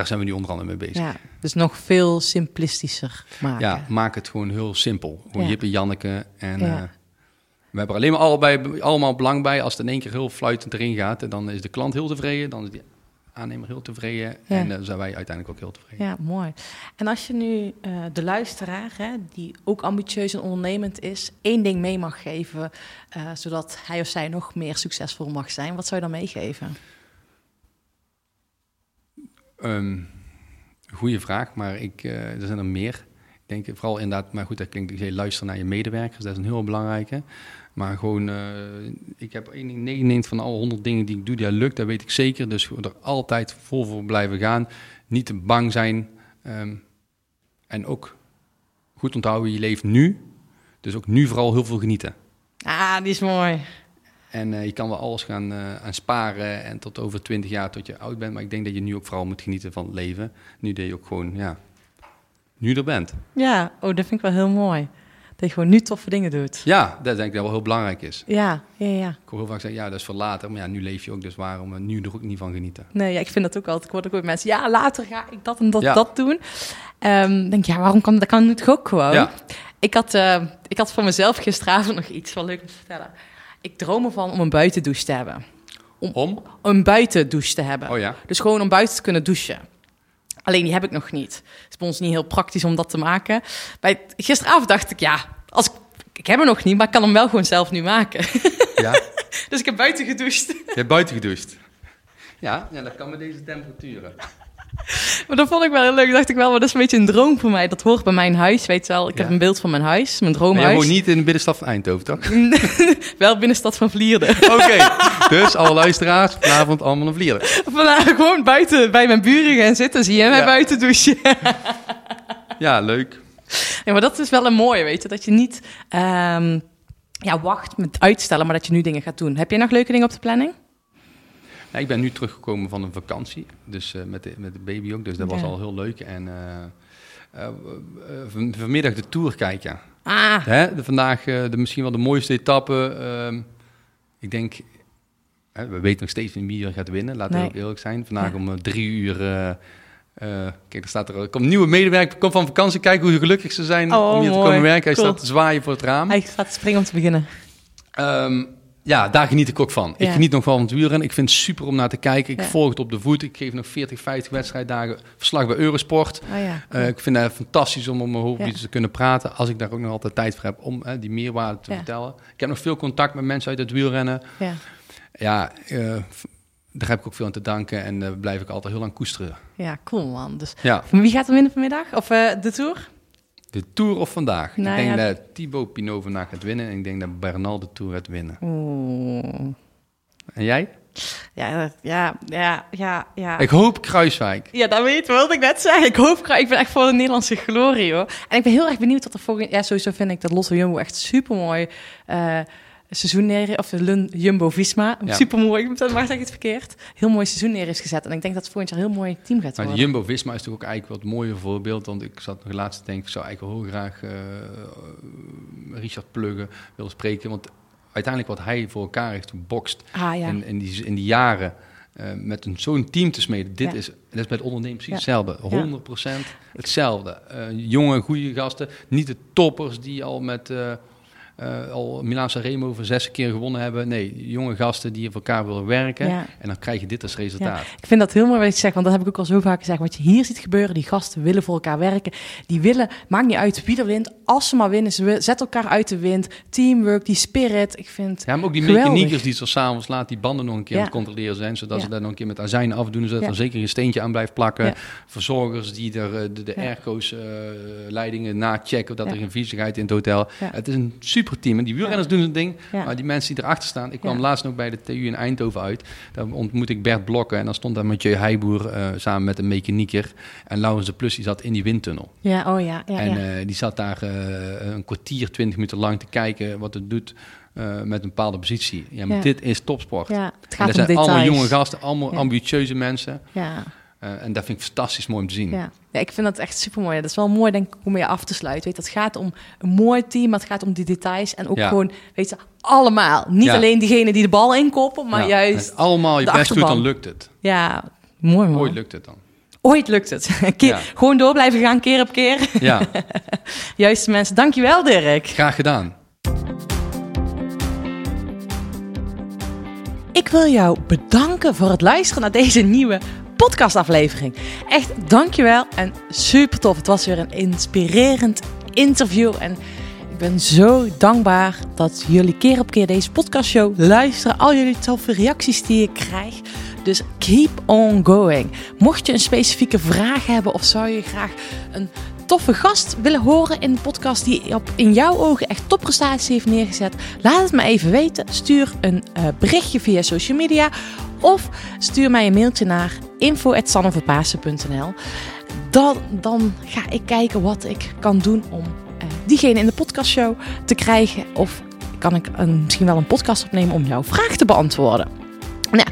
Daar zijn we nu onder andere mee bezig. ja, dus nog veel simplistischer maken. Ja, maak het gewoon heel simpel. Gewoon Ja. Jip en Janneke. En eh, we hebben er alleen maar allebei, allemaal belang bij. Als het in één keer heel fluitend erin gaat, dan is de klant heel tevreden. Dan is de aannemer heel tevreden. Ja. En dan zijn wij uiteindelijk ook heel tevreden. Ja, mooi. En als je nu eh, de luisteraar, hè, die ook ambitieus en ondernemend is, één ding mee mag geven, eh, zodat hij of zij nog meer succesvol mag zijn, wat zou je dan meegeven? Ehm, goeie vraag, maar ik, eh, er zijn er meer. Ik denk vooral inderdaad, maar goed, dat klinkt, je luisteren naar je medewerkers, dat is een heel belangrijke. Maar gewoon, eh, ik heb één ding, 99 van alle 100 dingen die ik doe, dat lukt, dat weet ik zeker. Dus er altijd vol voor blijven gaan. Niet te bang zijn. ehm, en ook goed onthouden, je leeft nu. Dus ook nu vooral heel veel genieten. Ah, die is mooi. En eh, je kan wel alles gaan eh, aan sparen en tot over 20 jaar tot je oud bent. Maar ik denk dat je nu ook vooral moet genieten van het leven. Nu dat je ook gewoon, ja, nu er bent. Ja, oh, dat vind ik wel heel mooi. Dat je gewoon nu toffe dingen doet. Ja, dat denk ik dat wel heel belangrijk is. Ja, ja, ja. Ik hoor heel vaak zeggen, ja, dat is voor later. Maar ja, nu leef je ook, dus waarom eh, nu er ook niet van genieten? Nee, ja, ik vind dat ook altijd. Ik word ook met mensen, ja, later ga ik dat en dat, Ja. dat doen. Ehm denk, ja, waarom kan dat kan nu toch ook gewoon? Ja. Ik, had, ik had voor mezelf gisteravond nog iets wel leuk om te vertellen. Ik droom ervan om een buitendouche te hebben. Om? Een buitendouche te hebben. Oh ja. Dus gewoon om buiten te kunnen douchen. Alleen die heb ik nog niet. Het is bij ons niet heel praktisch om dat te maken. Bij, gisteravond dacht ik, ja, als ik, ik heb hem nog niet, maar ik kan hem wel gewoon zelf nu maken. Ja, dus ik heb buiten gedoucht. je hebt buiten gedoucht. Ja, ja, dat kan met deze temperaturen. Maar dat vond ik wel heel leuk. Dacht ik wel, maar dat is een beetje een droom voor mij. Dat hoort bij mijn huis, weet je wel. Ik heb een beeld van mijn huis, mijn Maar jij droomhuis. woont niet in de binnenstad van Eindhoven, toch? wel binnenstad van Vlierde. Oké, dus alle luisteraars, vanavond allemaal een vlieren. Vandaag gewoon buiten bij mijn buren gaan zitten. Zie je mij Ja. buiten douchen. Ja, leuk. Ja, maar dat is wel een mooie, weet je. Dat je niet ehm, ja, wacht met uitstellen, maar dat je nu dingen gaat doen. Heb je nog leuke dingen op de planning? Nou, ik ben nu teruggekomen van een vakantie, dus eh, met, de, met de baby ook, dus dat was al heel leuk. En eh, eh, van- vanmiddag de Tour kijken. Ah, Hè? De, vandaag de, misschien wel de mooiste etappe. ehm, ik denk, hè, we weten nog steeds niet wie er gaat winnen, laten Nee. we ook eerlijk zijn. Vandaag Ja. om drie uur, kijk, er staat er, komt een nieuwe medewerker, komt van vakantie, kijken hoe gelukkig ze zijn Oh, om hier te komen werken. Hij Cool. staat te zwaaien voor het raam. hij gaat springen om te beginnen. Ehm, ja, daar geniet ik ook van. Ik geniet nog wel van het wielrennen. Ik vind het super om naar te kijken. Ik Ja. volg het op de voet. Ik geef nog 40, 50 wedstrijddagen verslag bij Eurosport. Oh ja. Eh, ik vind het fantastisch om op mijn hoofd Ja. iets te kunnen praten. Als ik daar ook nog altijd tijd voor heb om die meerwaarde te vertellen. Ik heb nog veel contact met mensen uit het wielrennen. ja. Ja, eh, daar heb ik ook veel aan te danken. En daar blijf ik altijd heel lang koesteren. ja, cool man. Dus wie gaat er winnen vanmiddag? Of de Tour? De Tour of vandaag. Nou ik denk ja, dat Thibaut Pinot vandaag gaat winnen. En ik denk dat Bernal de Tour gaat winnen. Oeh. En jij? Ja, ja, ja, ja, ja. Ik hoop Kruiswijk. Ja, dat weet wilde ik net zeggen. Ik hoop, ik ben echt voor de Nederlandse glorie, hoor. En ik ben heel erg benieuwd wat er volgend... Ja, sowieso vind ik dat Lotto Jumbo echt supermooi uh, seizoen neer... Of de Lun Jumbo-Visma. Ja. Supermooi, ik zeg ik het verkeerd. Heel mooi seizoen neer is gezet. En ik denk dat het volgend jaar een heel mooi team gaat Maar worden. Jumbo-Visma is toch ook eigenlijk wat mooier voorbeeld. Want ik zat nog laatst te denken, ik zou eigenlijk heel graag eh, Richard Pluggen willen spreken. Want uiteindelijk wat hij voor elkaar heeft gebokst Ah, ja. in, in, die, in die jaren... eh, met zo'n team te smeden. Dit Ja. is, dat is met ondernemen precies Ja. hetzelfde. 100% hetzelfde. Eh, jonge, goede gasten. Niet de toppers die al met... eh, al Milaan Remo voor zes keer gewonnen hebben. Nee, jonge gasten die voor elkaar willen werken. Ja. En dan krijg je dit als resultaat. Ik vind dat heel mooi wat je zegt, want dat heb ik ook al zo vaak gezegd. Wat je hier ziet gebeuren, die gasten willen voor elkaar werken. Die willen, maakt niet uit wie er wint, als ze maar winnen. Ze zetten elkaar uit de wind. Teamwork, die spirit. Ik vind Ja, maar ook die Geweldig. mechaniekers die zo s'avonds laat die banden nog een keer Ja. aan het controleren zijn. Zodat Ja. ze daar nog een keer met azijn afdoen. Zodat Ja. er zeker een steentje aan blijft plakken. Ja. Verzorgers die er, eh, de, de Ja. airco's, eh, leidingen nachecken. Dat Ja. er geen viezigheid in het hotel. Ja. Het is een super team. En die wielrenners doen hun ding. Maar die mensen die erachter staan. Ik kwam laatst nog bij de TU in Eindhoven uit. Daar ontmoet ik Bert Blokken. En dan stond daar Mathieu Heijboer eh, samen met een mechanieker. En Laurens de Plus die zat in die windtunnel. Ja, oh ja. ja, en eh, die zat daar eh, een kwartier, twintig minuten lang te kijken wat het doet eh, met een bepaalde positie. Ja, maar Ja. dit is topsport. ja, het En gaat dat om zijn details. allemaal jonge gasten, allemaal Ja. ambitieuze mensen. Ja, Eh, en dat vind ik fantastisch mooi om te zien. ja. ja, ik vind dat echt super mooi. Dat is wel mooi, denk ik, om mee af te sluiten. Weet, je, het gaat om een mooi team, maar het gaat om die details. En ook Ja. gewoon, weet je, allemaal. Niet Ja. alleen diegene die de bal inkoppen, maar juist... je allemaal je best doet, dan lukt het. Ja, mooi man. Ooit lukt het dan. Ooit lukt het. Keer. Gewoon door blijven gaan, keer op keer. Ja, Juiste mensen. Dankjewel, Dirk. graag gedaan. Ik wil jou bedanken voor het luisteren naar deze nieuwe podcastaflevering. Echt dankjewel en super tof. Het was weer een inspirerend interview en ik ben zo dankbaar dat jullie keer op keer deze podcastshow luisteren. Al jullie toffe reacties die ik krijg. Dus keep on going. Mocht je een specifieke vraag hebben of zou je graag een toffe gast willen horen in de podcast die op in jouw ogen echt topprestaties heeft neergezet, laat het me even weten. Stuur een eh, berichtje via social media of stuur mij een mailtje naar info@sanneverpaasen.nl. Dan, dan ga ik kijken wat ik kan doen om eh, diegene in de podcastshow te krijgen of kan ik een, misschien wel een podcast opnemen om jouw vraag te beantwoorden. Nou,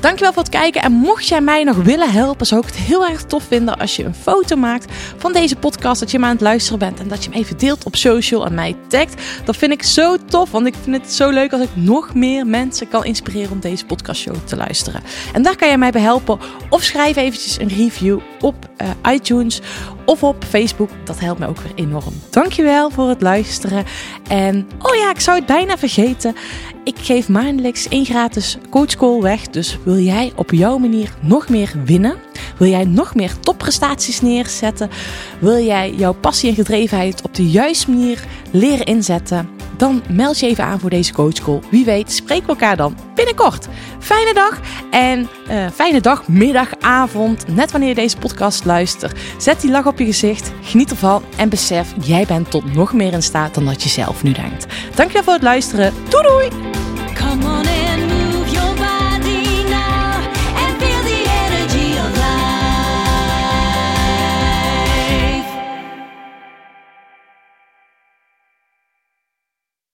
dankjewel voor het kijken. En mocht jij mij nog willen helpen, zou ik het heel erg tof vinden als je een foto maakt van deze podcast. Dat je me aan het luisteren bent en dat je hem even deelt op social en mij tagt. Dat vind ik zo tof, want ik vind het zo leuk als ik nog meer mensen kan inspireren om deze podcastshow te luisteren. En daar kan jij mij bij helpen. Of schrijf eventjes een review op eh, iTunes of op Facebook. Dat helpt mij ook weer enorm. Dankjewel voor het luisteren. En oh ja, ik zou het bijna vergeten. Ik geef maandelijks één gratis coachcall weg. Dus wil jij op jouw manier nog meer winnen? Wil jij nog meer topprestaties neerzetten? Wil jij jouw passie en gedrevenheid op de juiste manier leren inzetten? Dan meld je even aan voor deze coachcall. Wie weet spreken we elkaar dan binnenkort. Fijne dag en eh, fijne dag, middag, avond. Net wanneer je deze podcast luistert. Zet die lach op je gezicht, geniet ervan en besef, jij bent tot nog meer in staat dan dat je zelf nu denkt. Dankjewel voor het luisteren. Doei doei!